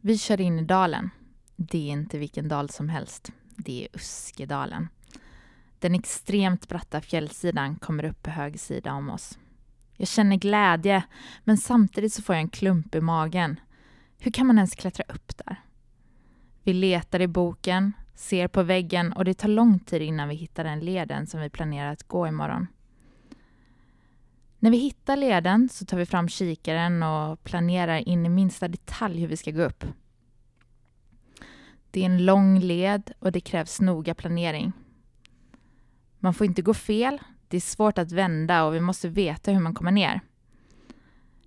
Vi kör in i dalen. Det är inte vilken dal som helst. Det är Uskedalen. Den extremt bratta fjällsidan kommer upp på höger sida om oss. Jag känner glädje, men samtidigt så får jag en klump i magen. Hur kan man ens klättra upp där? Vi letar i boken, ser på väggen och det tar lång tid innan vi hittar den leden som vi planerar att gå imorgon. När vi hittar leden så tar vi fram kikaren och planerar in i minsta detalj hur vi ska gå upp. Det är en lång led och det krävs noga planering. Man får inte gå fel, det är svårt att vända och vi måste veta hur man kommer ner.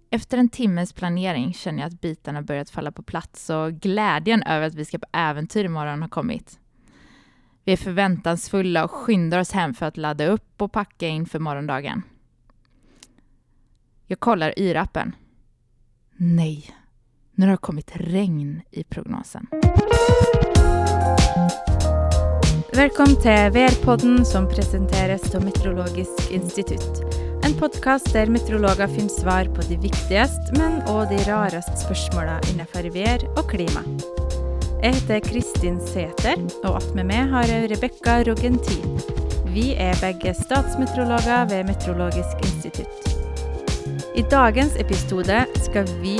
Efter en timmes planering känner jag att bitarna börjat falla på plats och glädjen över att vi ska på äventyr imorgon har kommit. Vi är förväntansfulla och skyndar oss hem för att ladda upp och packa inför morgondagen. Jag kollar yr-appen. Nej, nu har det kommit regn i prognosen. Välkommen till VR-podden som presenteras av Meteorologisk institutt. En podcast där meteorologer finner svar på de viktigaste men också de raraste frågorna inom vær och klimat. Jag heter Kristin Sæther, att med mig har jag Rebekka Rogentin. Vi är bägge statsmeteorologer vid Meteorologisk institutt. I dagens episode skal vi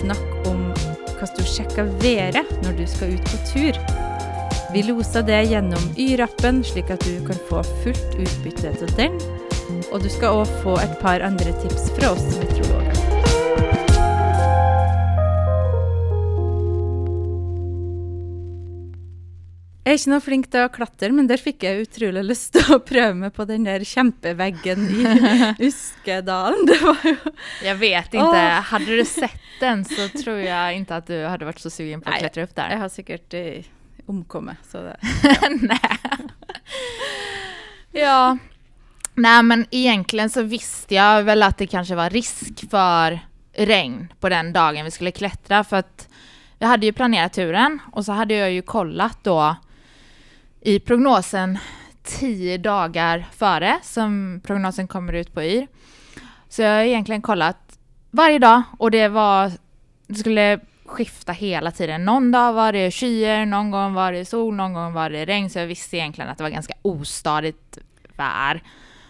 snakke om hvordan du sjekker været når du skal ut på tur. Vi loser det gjennom Y-rappen, slik at du kan få fullt utbytte av den. Og du skal òg få et par andre tips fra oss. Jeg er ikke noe flink til å klatre, men der fikk jeg utrolig lyst til å prøve meg på den der kjempeveggen i Uskedalen. Det var jo Jag vet inte, Åh. hade du sett den så tror jag inte att du hade varit så sugen på att Nej, klättra upp där. Jeg har sikkert eh, omkommet, så det Nej. Ja. Nej men egentligen så visste jag väl att det kanske var risk för regn på den dagen vi skulle klättra för att jag hade ju planerat turen och så hade jag ju kollat då i prognosen tio dagar före som prognosen kommer ut på YR. Så jag har egentligen kollat varje dag och det var, det skulle skifta hela tiden. Någon dag var det skyer, någon gång var det sol, någon gång var det regn. Så jag visste egentligen att det var ganska ostadigt vær.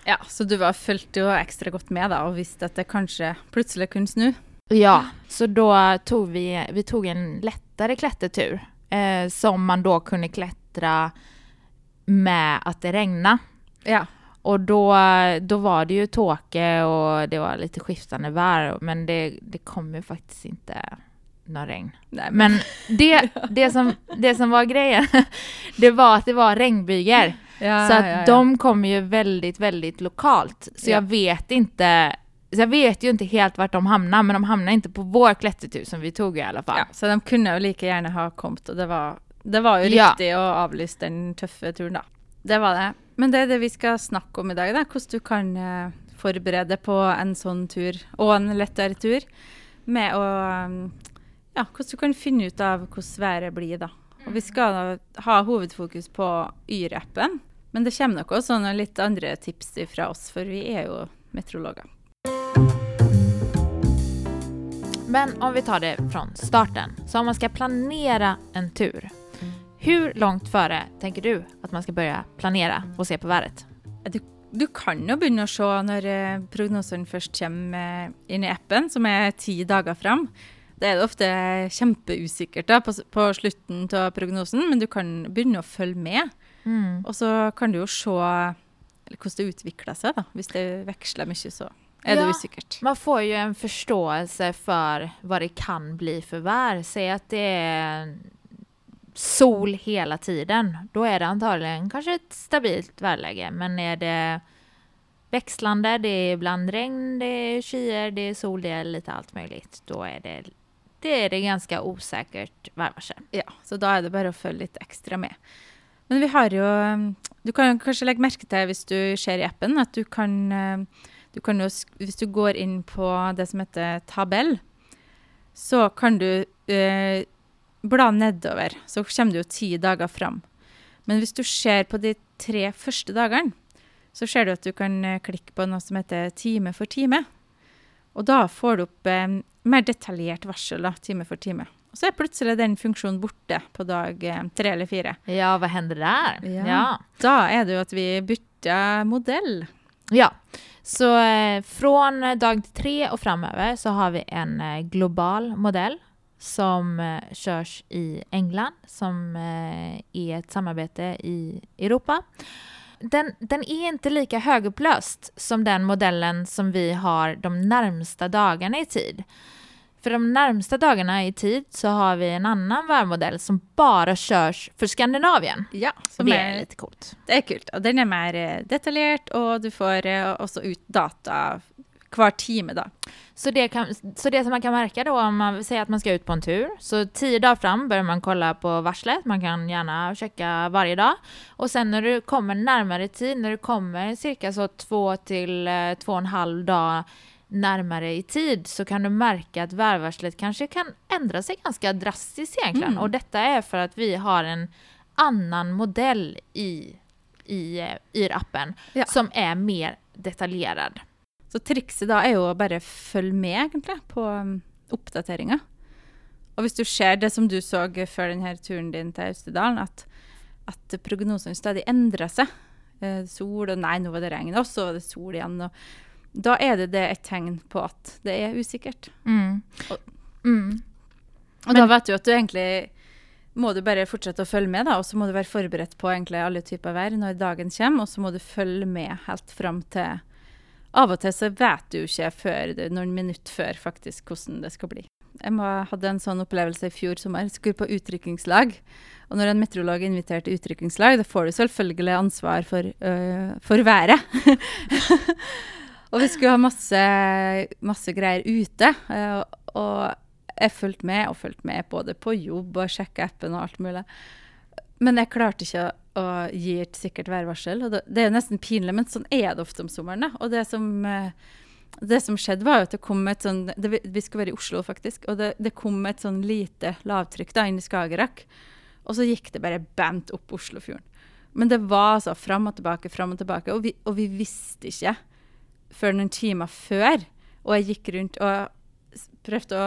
Ja, så du var fulgte jo ekstra godt med da, og visste at det kanskje plutselig kunne snu? Ja, så då tog vi, vi tog en lättare klättertur eh, som man då kunde klättra med att det regnade. Ja. Och då, då var det ju tåke och det var lite skiftande vär men det, det kom ju faktiskt inte någon regn. Nei, Men det, det, som, det som var grejen, det var att det var regnbyger. ja, Så att ja, ja. de kommer ju väldigt, väldigt lokalt. Så Ja. jag vet inte, så jag vet ju inte helt vart de hamnar, men de hamnar inte på vår klättertur som vi tog i alla fall. Så de kunne jo like gjerne ha kommet, og det var, det var jo Ja. riktig å avlyse den tøffe turen, da. Det var det. Men det er det vi skal snakke om i dag, da. Hvordan du kan eh, forberede på en sånn tur, og en lettere tur, med å Ja, hvordan du kan finne ut av hvordan været blir, da. Og vi skal ha hovedfokus på Yr-appen, men det kommer nok også noen litt andre tips fra oss, for vi er jo meteorologer. Men om vi tar det från starten. Så om man ska planera en tur, hur långt före tänker du att man ska börja planera och se på vädret? Du kan jo begynne å se når eh, prognosen først kommer eh, inn i appen, som er ti dager fram. Det ofte kjempeusikkert da, på, på slutten av prognosen, men du kan å følge med. Mm. Og så kan du jo se hvordan det seg. da. Hvis det veksler mye, så det Ja. usikkert. Man får ju en förståelse för vad det kan bli för vär. Säg att det är sol hela tiden. Då är det antagligen kanske ett stabilt väderläge. Men är det växlande, det är ibland regn, det är skyer, det är sol, det är lite allt möjligt. Då är det, det, är det ganska osäkert vädervarsel. Ja, så då är det bara att följa lite extra med. Men vi har ju... Du kan kanske lägga märke till, om du ser i appen, att du kan, du kan ju... Om du går in på det som heter tabell, så kan du eh, bla nedover. Så kommer du jo ti dager fram. Men hvis du ser på de tre første dagene, så ser du at du kan eh, klikke på noe som heter time for time. Og da får du opp eh, mer detaljert varsel, da, time for time. Og så er plutselig den funksjonen borte på dag eh, tre eller fire. Ja, vad händer där? Ja. ja. Da er det jo at vi bytter modell. Ja, så eh, från dag tre och framöver så har vi en eh, global modell som eh, körs i England som eh, är ett samarbete i Europa. Den, den är inte lika högupplöst som den modellen som vi har de närmsta dagarna i tid. För de närmsta dagarna i tid så har vi en annan värmodell som bara körs för Skandinavien. Ja, Och som det är lite coolt. det er kult. Og den er mer eh, detaljert, og du får eh, også ut data hver time, da. Så det, kan, så det som man kan märka då om man säger att man ska ut på en tur, så tio dagar fram börjar man kolla på varslet, man kan gärna checka varje dag. Och sen när du kommer närmare tid, när du kommer cirka så två till eh, två och en halv dag närmare i tid så kan du märka att vädervarslet kanske kan ändra sig ganska drastiskt egentligen. Mm. Och detta är för att vi har en annan modell i, i eh, YR-appen Ja. som är mer detaljerad. Så trikset da er jo å bare følge med, egentlig, på um, oppdateringa. Og hvis du ser det som du så før denne turen din til Austedalen, at, at prognosene stadig endrer seg. Eh, sol, og nei, nå var det regn, og så var det sol igjen. Og da er det, det et tegn på at det er usikkert. Mm. Och- Mm. Og da vet du at du egentlig må du bare fortsette å følge med, da, og så må du være forberedt på egentlig alle typer vær når dagen kommer, og så må du følge med helt fram til av og til så vet du ikke før någon noen minutter før faktisk hvordan det skal bli. Jeg må, hadde en sånn opplevelse i fjor sommer. Skulle på utryckningslag Og når en meteorolog er invitert til utrykningslag, da får du selvfølgelig ansvar for, øh, for været. og vi skulle ha masse, masse greier ute. øh, og jeg fulgte med, og fulgte med både på jobb og sjekka appen og alt mulig. Men jeg klarte ikke å, og gir et sikkert værvarsel. Og det, er jo nesten pinlig, men sånn er det ofte om sommeren. Da. Og det som, eh, det som skjedde, var at det kom et sånn det, Vi skulle være i Oslo, faktisk. Og det, det kom et sånn lite lavtrykk da, inn i Skagerrak. Og så gikk det bare bent opp Oslofjorden. Men det var altså fram og tilbake, fram og tilbake. Og vi, og vi visste ikke før noen timer før. Og jeg gikk rundt og prøvde å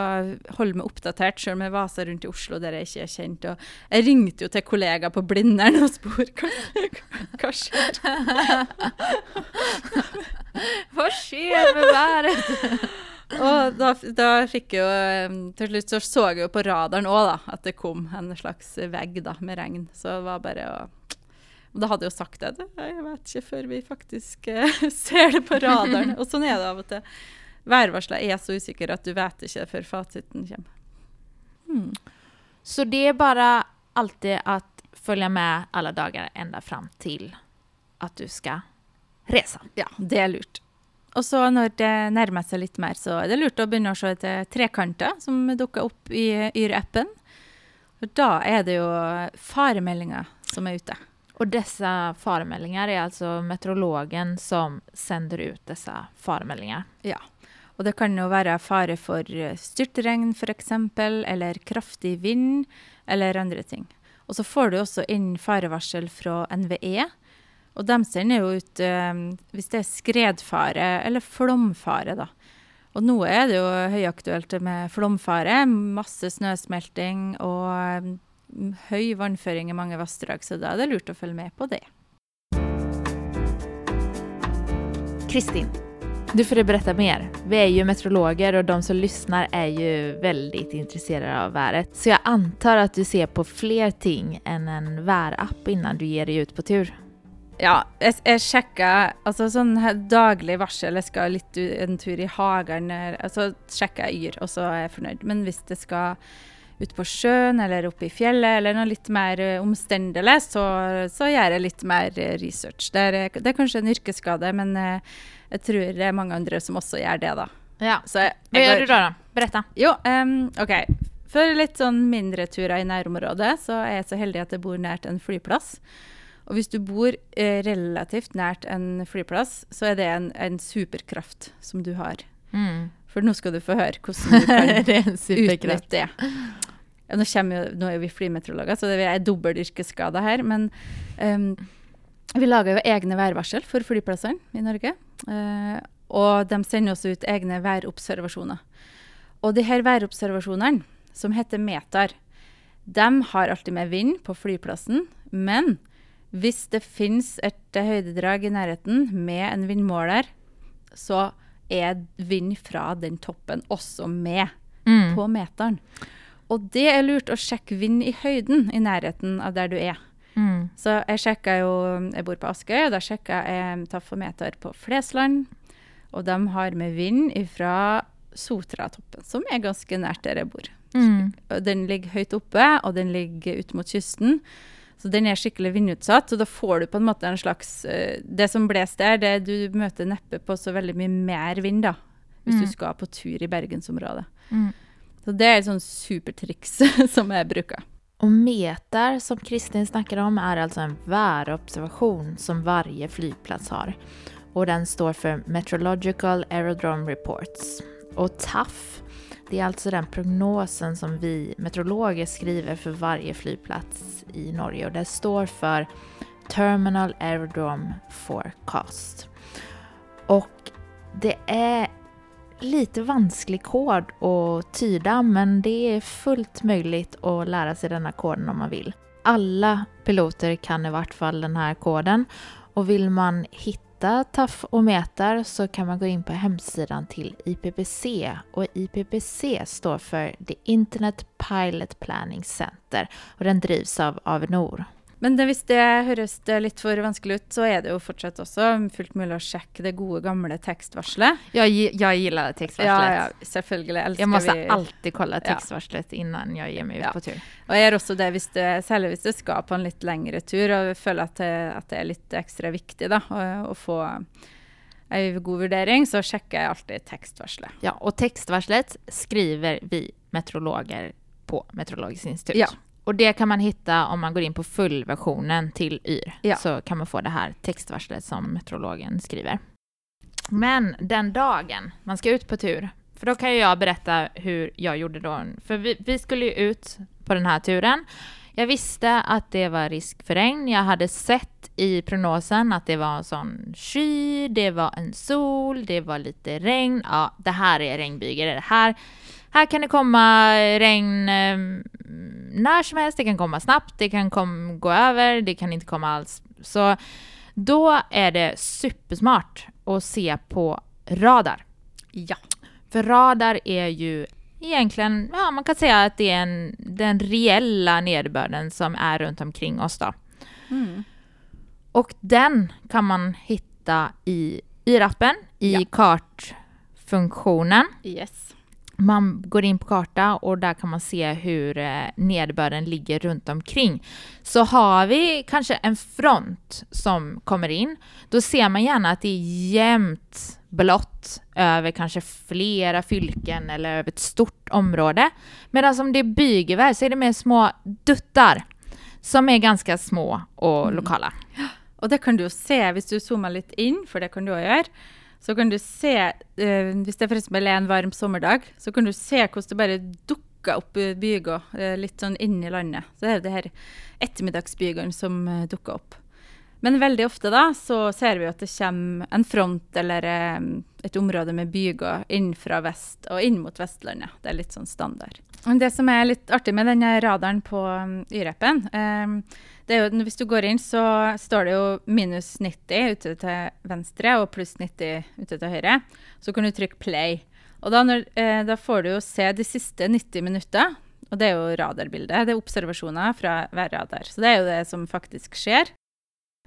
holde meg oppdatert, selv om jeg vasa rundt i Oslo der jeg ikke er kjent. Og jeg ringte jo til kollegaer på Blindern og spurte hva, hva skjer. Vad sker med vädret? Og da, da fikk jeg jo Til slutt så så jeg jo på radaren òg, at det kom en slags vegg da, med regn. Så det var bare å og Da hadde jeg jo sagt det. det- Jeg vet ikke før vi faktisk eh, ser det på radaren. Og sånn er det av og til. Værvarsler er så usikre at du vet ikke før fasiten kommer. Hmm. Så det är bara alltid att följa med alla dagar ända fram till att du ska resa. Ja, det er lurt. Og så når det nærmer seg litt mer, så er det lurt begynne å se etter trekanter som dukker opp i Yr-appen. Da er det jo faremeldinger som er ute. Och dessa faremeldingar är alltså meteorologen som sänder ut dessa faremeldingar. Og det kan jo være fare for eh, styrtregn f.eks., eller kraftig vind, eller andre ting. Og så får du også inn farevarsel fra NVE. Og de sender jo ut eh, hvis det er skredfare eller flomfare, da. Og nå er det jo høyaktuelt med flomfare. Masse snøsmelting og eh, høy vannføring i mange vassdrag, så da er det lurt å følge med på det. Kristin, du får berätta mer. Vi är ju meteorologer och de som lyssnar är ju väldigt intresserade av vädret. Så jag antar att du ser på fler ting än en värapp innan du ger dig ut på tur. Ja, jag, jag sjekka altså sånn her daglig varsel. Jag ska litt en tur i hagen, eller- altså sjekker jeg Yr, och så är jag fornøyd. Men hvis det ska ut på sjøen eller oppe i fjellet, eller noe litt mer eh, omstendelig, så, så gjør jeg litt mer eh, research. Det er, det er kanskje en yrkesskade, men eh, jeg tror det er mange andre som også gjør det, da. Ja. Så jeg, Vad gör du då? då? Berätta. jo, em, OK. For litt sånn mindre turer i nærområdet, så er jeg så heldig at jeg bor nært en flyplass. Og hvis du bor eh, relativt nært en flyplass, så er det en, en superkraft som du har. Mm. For nå skal du få høre hvordan du kan det är en superkraft. utnytte det. Nå, jo, nå er vi flymeteorologer, så det er dobbel yrkesskade her. Men em, vi lager jo egne værvarsel for flyplassene i Norge. eh, og de sender også ut egne værobservasjoner. Og de her værobservasjonene som heter Metar. De har alltid med vind på flyplassen, men hvis det finnes et høydedrag i nærheten med en vindmåler, så er vind fra den toppen også med Mm. på meteren. Og det er lurt å sjekke vind i høyden i nærheten av der du er. Mm. Så jeg sjekka jo Jeg bor på Askøy, og da sjekka jeg tafometer på Flesland. Og de har med vind fra Sotratoppen, som er ganske nært der jeg bor. Mm. Den ligger høyt oppe, og den ligger ut mot kysten. Så den er skikkelig vindutsatt, og da får du på en måte en slags eh, Det som blåser der, det du møter neppe på så veldig mye mer vind, da. Hvis Mm. du skal på tur i bergensområdet. Mm. Så det är ett sånt supertriks som jag brukar. Och metar som Kristin snackar om är alltså en väderobservation som varje flygplats har. Och den står för Meteorological Aerodrome Reports. Och TAF, det är alltså den prognosen som vi meteorologer skriver för varje flygplats i Norge och det står för Terminal Aerodrome Forecast. Och det är lite vansklig kod att tyda men det är fullt möjligt att lära sig denna koden om man vill. Alla piloter kan i vart fall den här koden och vill man hitta TAF och Metar så kan man gå in på hemsidan till IPPC och IPPC står för The Internet Pilot Planning Center och den drivs av Avinor. Men hvis det høres det litt for vanskelig ut, så er det jo fortsatt også fullt mulig å sjekke det gode, gamle tekstvarselet. Jag, jag gillar textvarslet. Ja, ja, selvfølgelig elsker Jag måste vi alltid kolla Ja. textvarslet innan jag ger mig ut Ja. på tur. Og jeg gjør også det, hvis det, særlig hvis det skal på en litt lengre tur, og jeg føler at det, at det er litt ekstra viktig da, å, å få en god vurdering, så sjekker jeg alltid tekstvarselet. Ja, och textvarslet skriver vi meteorologer på Meteorologiskt institut. Ja. Och det kan man hitta om man går in på fullversionen till YR. Ja. Så kan man få det här textvarslet som meteorologen skriver. Men den dagen man ska ut på tur, för då kan jag berätta hur jag gjorde då. För vi, vi skulle ju ut på den här turen. Jag visste att det var risk för regn. Jag hade sett i prognosen att det var en sån sky, det var en sol, det var lite regn. Ja, det här är regnbyger. Det här, här kan det komma regn eh, när som helst. Det kan komma snabbt, det kan kom, gå över, det kan inte komma alls. Så då är det supersmart att se på radar. Ja. För radar är ju egentligen, ja man kan säga att det är en, den reella nederbörden som är runt omkring oss då. Mm. Och den kan man hitta i YR-appen, i Ja. kartfunktionen. Yes. Man går in på karta och där kan man se hur eh, nederbörden ligger runt omkring. Så har vi kanske en front som kommer in, då ser man gärna att det är jämnt blått över kanske flera fylken eller över ett stort område. Medan om det är bygeväder så är det mer små duttar som är ganska små och Mm. lokala. Og det kan du se hvis du zoomer litt inn, for det kan du gjøre. Så kan du se, eh, hvis det f.eks. er en varm sommerdag, så kan du se hvordan det bare dukker opp eh, byger eh, litt sånn inn i landet. Så det er jo det her ettermiddagsbygene som eh, dukker opp. Men veldig ofte da så ser vi at det kommer en front eller eh, et område med byger in från vest og inn mot Vestlandet. Det er litt sånn standard. Men det som er litt artig med denne radaren på Y-repen, eh, ehm, det er jo, hvis du går inn, så står det jo minus 90 ute til venstre og pluss 90 ute til høyre. Så kan du trykke play. Og da, når, eh, da får du jo se de siste 90 minuterna Og det er jo radarbildet. Det er observasjoner fra hver radar. Så det er jo det som faktisk skjer.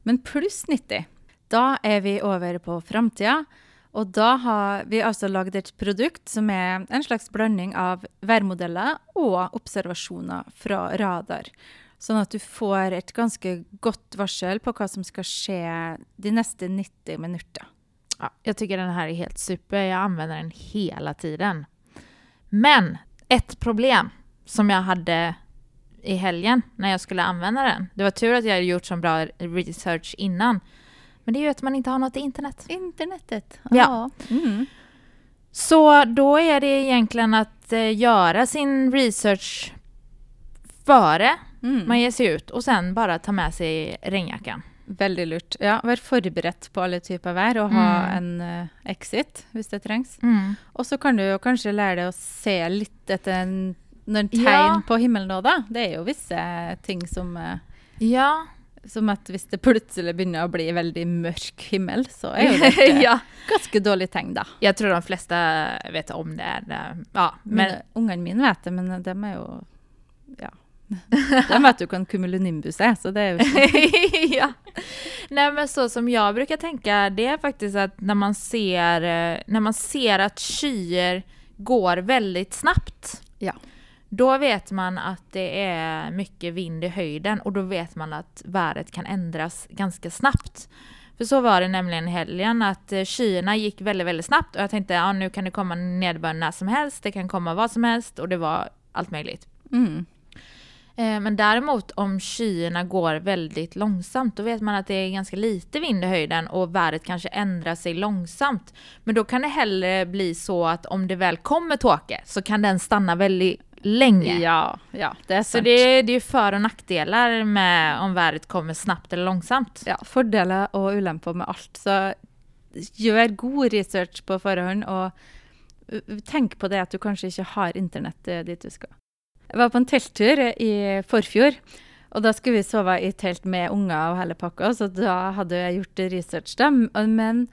Men pluss 90, da er vi over på framtida. Og da har vi altså lagd et produkt som er en slags blanding av værmodeller og observasjoner fra radar. Sånn at du får et ganske godt varsel på hva som skal skje de neste 90 minutter. Ja, jag tycker den här är helt super. Jag använder den hela tiden. Men ett problem som jag hade i helgen när jag skulle använda den. Det var tur att jag hade gjort så bra research innan. Men det är ju att man inte har något internet. Internettet. Ja. Mm. Så då är det egentligen att eh, göra sin research före Mm. man ger sig ut och sen bara ta med sig regnjackan. Veldig lurt. Ja, Vær forberedt på alle typer vær og ha Mm. en eh, exit hvis det trengs. Mm. Og så kan du kanskje lære deg å se litt etter en noen tegn Ja. på himmelen òg, da. Det er jo visse ting som eh, Ja. Som at hvis det plutselig begynner å bli veldig mørk himmel, så er jo det et ja. ganske dårlig tegn, da. Jag tror de flesta vet om det. det- Ja, Men, men eh, ungene mine vet det, men de er jo Ja. De vet jo hva en cumulonimbus er, så det er jo ikke ja. Nej men så som jag brukar tänka det är faktiskt att när man ser, eh, när man ser att skyer går väldigt snabbt. Ja. Då vet man att det är mycket vind i höjden och då vet man att vädret kan ändras ganska snabbt. För så var det nämligen i helgen att eh, skyarna gick väldigt, väldigt snabbt och jag tänkte ja nu kan det komma nederbörd när som helst, det kan komma vad som helst och det var allt möjligt. mm. Eh, Men däremot om skyarna går väldigt långsamt, då vet man att det är ganska lite vind i höjden och vädret kanske ändrar sig långsamt. Men då kan det hellre bli så att om det väl kommer tåke så kan den stanna väldigt länge. Ja, ja, det Så sant. det, det är ju för och nackdelar med om vädret kommer snabbt eller långsamt. ja, fordeler og ulemper med alt. Så gjør god research på forhånd, og uh, tenk på det at du kanskje ikke har internett eh, dit du skal. Jeg var på en telttur i forfjor, og da skulle vi sove i telt med unger og hele pakka, så da hadde jeg gjort research da. Men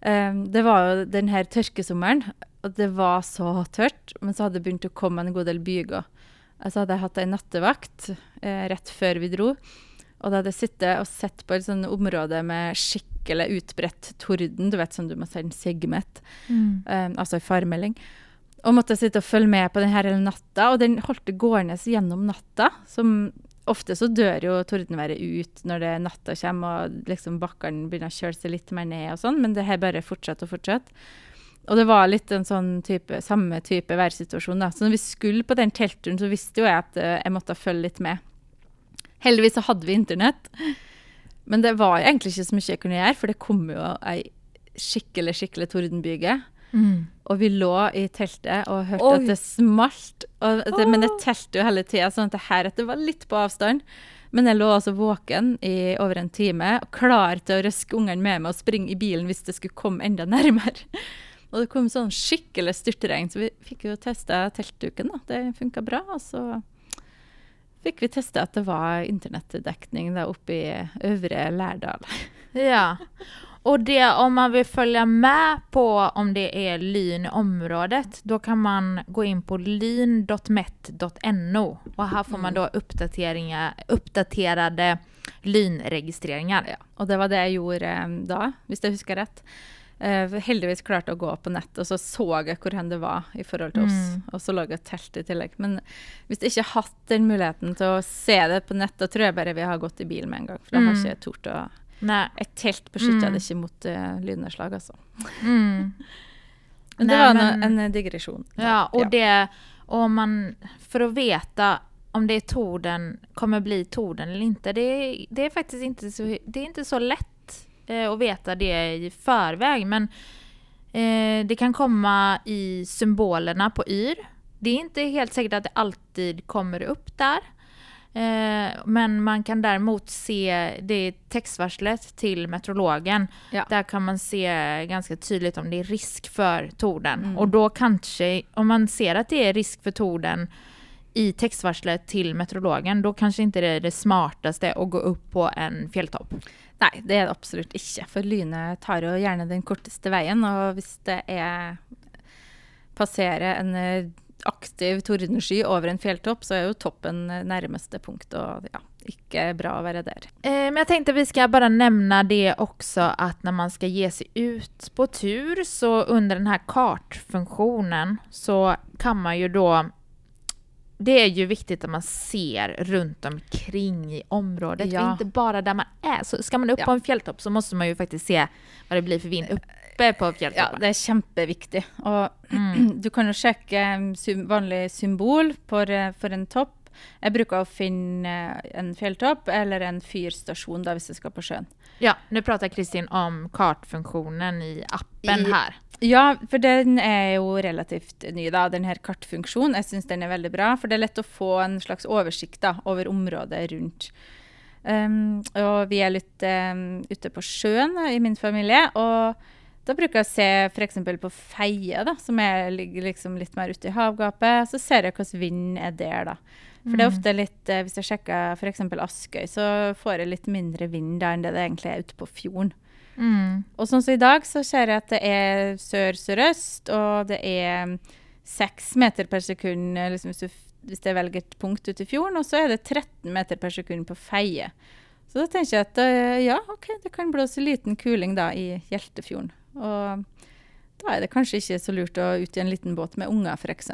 eh, det var jo den her tørkesommeren, og det var så tørt, men så hadde det begynt å komme en god del byger. Så hadde jeg hatt ei nattevakt eh, rett før vi dro. Og da hadde jeg sittet og sett på et sånt område med skikkelig utbredt torden, du vet som du må sende segmet, Mm. eh, altså en faremelding. Og måtte sitte og følge med på den her hele natta, og den holdt det gående gjennom natta. Som ofte så dør jo tordenværet ut når det natta kommer og liksom bakkene begynner å kjøle seg litt mer ned og sånn, men det her bare fortsatte og fortsatte. Og det var litt en sånn type, samme type værsituasjon. da. Så når vi skulle på den teltturen, så visste jo jeg at eh, jeg måtte følge litt med. Heldigvis så hadde vi internett. Men det var egentlig ikke så mye jeg kunne gjøre, for det kom jo ei skikkelig, skikkelig tordenbyge. Mm. Og vi lå i teltet og hørte Oi. at det smalt. Det, Men Åh. telte jo hele tida, sånn at det her at det var litt på avstand. Men jeg lå altså våken i over en time, og klar til å røske ungene med meg og springe i bilen hvis det skulle komme enda nærmere. Og det kom sånn skikkelig styrtregn, så vi fikk jo testa teltduken. da. Det funka bra. Og så fikk vi testa at det var internettdekning da oppe i Øvre Lærdal. Ja. Och det, om man vill följa med på om det är lyn i området, då kan man gå in på lyn.met.no och här får man då uppdateringar, uppdaterade lynregistreringar. Ja, og det var det jeg gjorde eh, da, hvis jeg husker rett. Eh, heldigvis klarte å gå på nett, og så så jeg hvor hen det var i forhold til oss. Mm. Og så lå et telt i tillegg. Men hvis jeg ikke har hatt den muligheten til å se det på nett, da tror jeg bare vi har gått i bil med en gang. For da har Mm. ikke jeg tort å Nej. Et telt beskytter Mm. det ikke mot uh, lynnedslag, altså. Mm. Men det var men- en, en digresjon. Ja, och det, och om man, för att veta om det är torden, kommer bli torden eller inte, det, är- det är faktiskt inte så, det är inte så lätt eh, att veta det i förväg, men eh, det kan komma i symbolerna på yr. Det är inte helt säkert att det alltid kommer upp där. Eh, men man kan däremot se det textvarslet till meteorologen. Ja. Där kan man se ganska tydligt om det är risk för torden. Mm. Och då kanske, om man ser att det är risk för torden i textvarslet till meteorologen, då kanske inte det är det smartaste att gå upp på en fjälltopp. Nei, det er det absolutt ikke. For lynet tar jo gjerne den korteste veien. Og hvis det er passerer en eh, aktiv tordensky over en fjelltopp, så er jo toppen eh, nærmeste punkt. Og ja, ikke bra å være der. Eh, men jag tänkte vi ska bara nämna det också att när man ska ge sig ut på tur så under den här kartfunktionen så kan man ju då det är ju viktigt att man ser runt omkring i området, Ja. för inte bara där man är. Så ska man upp Ja. på en fjälltopp så måste man ju faktiskt se vad det blir för vind uppe på Ja, fjälltoppen. det er kjempeviktig. Og Mm. du kan jo sjekke vanlig symbol for en topp. Å finne eh, en fjelltopp eller en fyrstasjon da, hvis jeg skal på sjøen. Ja, nu pratar Kristin om kartfunktionen i appen I- här. Ja, for den er jo relativt ny, da, den her kartfunksjonen. Jeg syns den er veldig bra, for det er lett å få en slags oversikt da, over området rundt. Um, og vi er litt um, ute på sjøen i min familie, og Da bruker jeg å se f.eks. på Feie, da, som ligger liksom litt mer ute i havgapet. Så ser jeg hvordan vind er der, da. For det er ofte litt eh, Hvis jeg sjekker f.eks. Askøy, så får jeg litt mindre vind der enn det det egentlig er ute på fjorden. Mm. Og sånn som i dag, så ser jeg at det er sør-sørøst, og det er seks meter per sekund liksom hvis, du, hvis jeg velger et punkt ute i fjorden, og så er det 13 meter per sekund på Feie. Så da tenker jeg at eh, ja, OK, det kan blåse liten kuling da i Hjeltefjorden. Og da er det kanskje ikke så lurt å ut i en liten båt med unger, f.eks.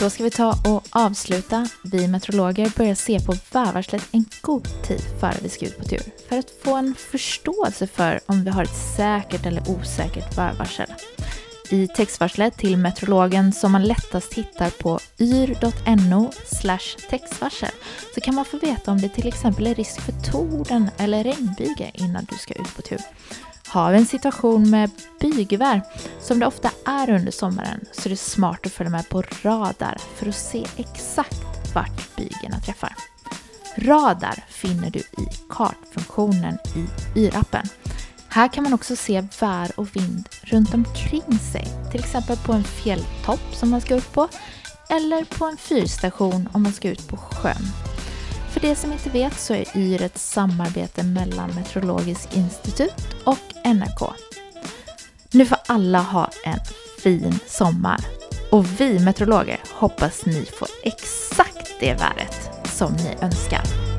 Då ska vi ta och avsluta. Vi meteorologer börjar se på vävarslet en god tid före vi ska ut på tur för att få en förståelse för om vi har ett säkert eller osäkert vävarsel. I textvarslet till meteorologen som man lättast hittar på yr.no textvarsel så kan man få veta om det till exempel är risk för torden eller regnbyge innan du ska ut på tur. Har vi en situation med bygevär, som det ofta är under sommaren, så är det smart att följa med på radar för att se exakt vart bygerna träffar. Radar finner du i kartfunktionen i Yr-appen. Här kan man också se vär och vind runt omkring sig, till exempel på en fjälltopp som man ska upp på, eller på en fyrstation om man ska ut på sjön. För de som inte vet så är YR ett samarbete mellan Meteorologisk institut och NRK. Nu får alla ha en fin sommar. Och vi meteorologer hoppas ni får exakt det vädret som ni önskar.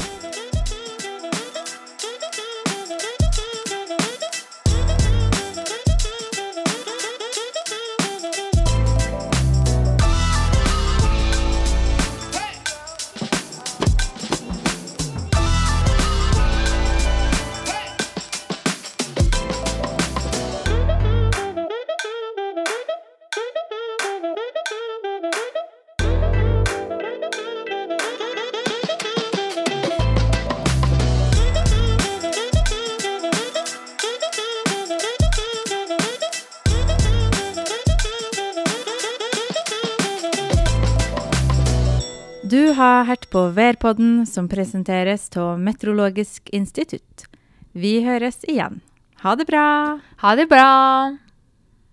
Har hørt på Værpodden, som presenteres av Meteorologisk institutt. Vi høres igjen. Ha det bra! Ha det bra!